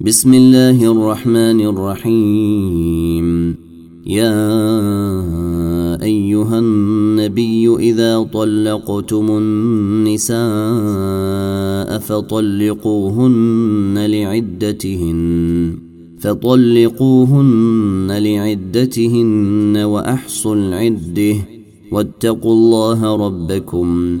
بسم الله الرحمن الرحيم. يا أيها النبي إذا طلقتم النساء فطلقوهن لعدتهن فطلقوهن لعدتهن وأحصوا العدة واتقوا الله ربكم.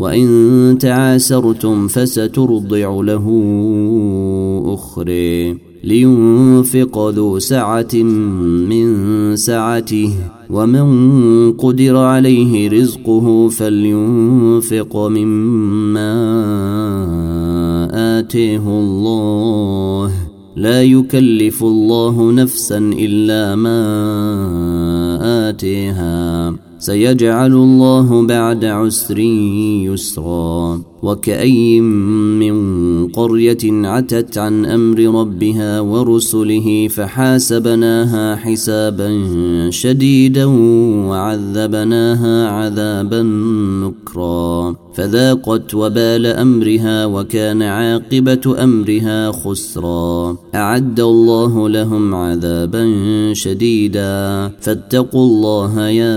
وإن تعاسرتم فسترضع له أخرى لينفق ذو سعة من سعته ومن قدر عليه رزقه فلينفق مما آتيه الله. لا يكلف الله نفسا إلا ما آتيها. سيجعل الله بعد عسر يسرا. وكأي من قرية عتت عن أمر ربها ورسله فحاسبناها حسابا شديدا وعذبناها عذابا نكرا. فذاقت وبال أمرها وكان عاقبة أمرها خسرا. أعد الله لهم عذابا شديدا. فاتقوا الله يا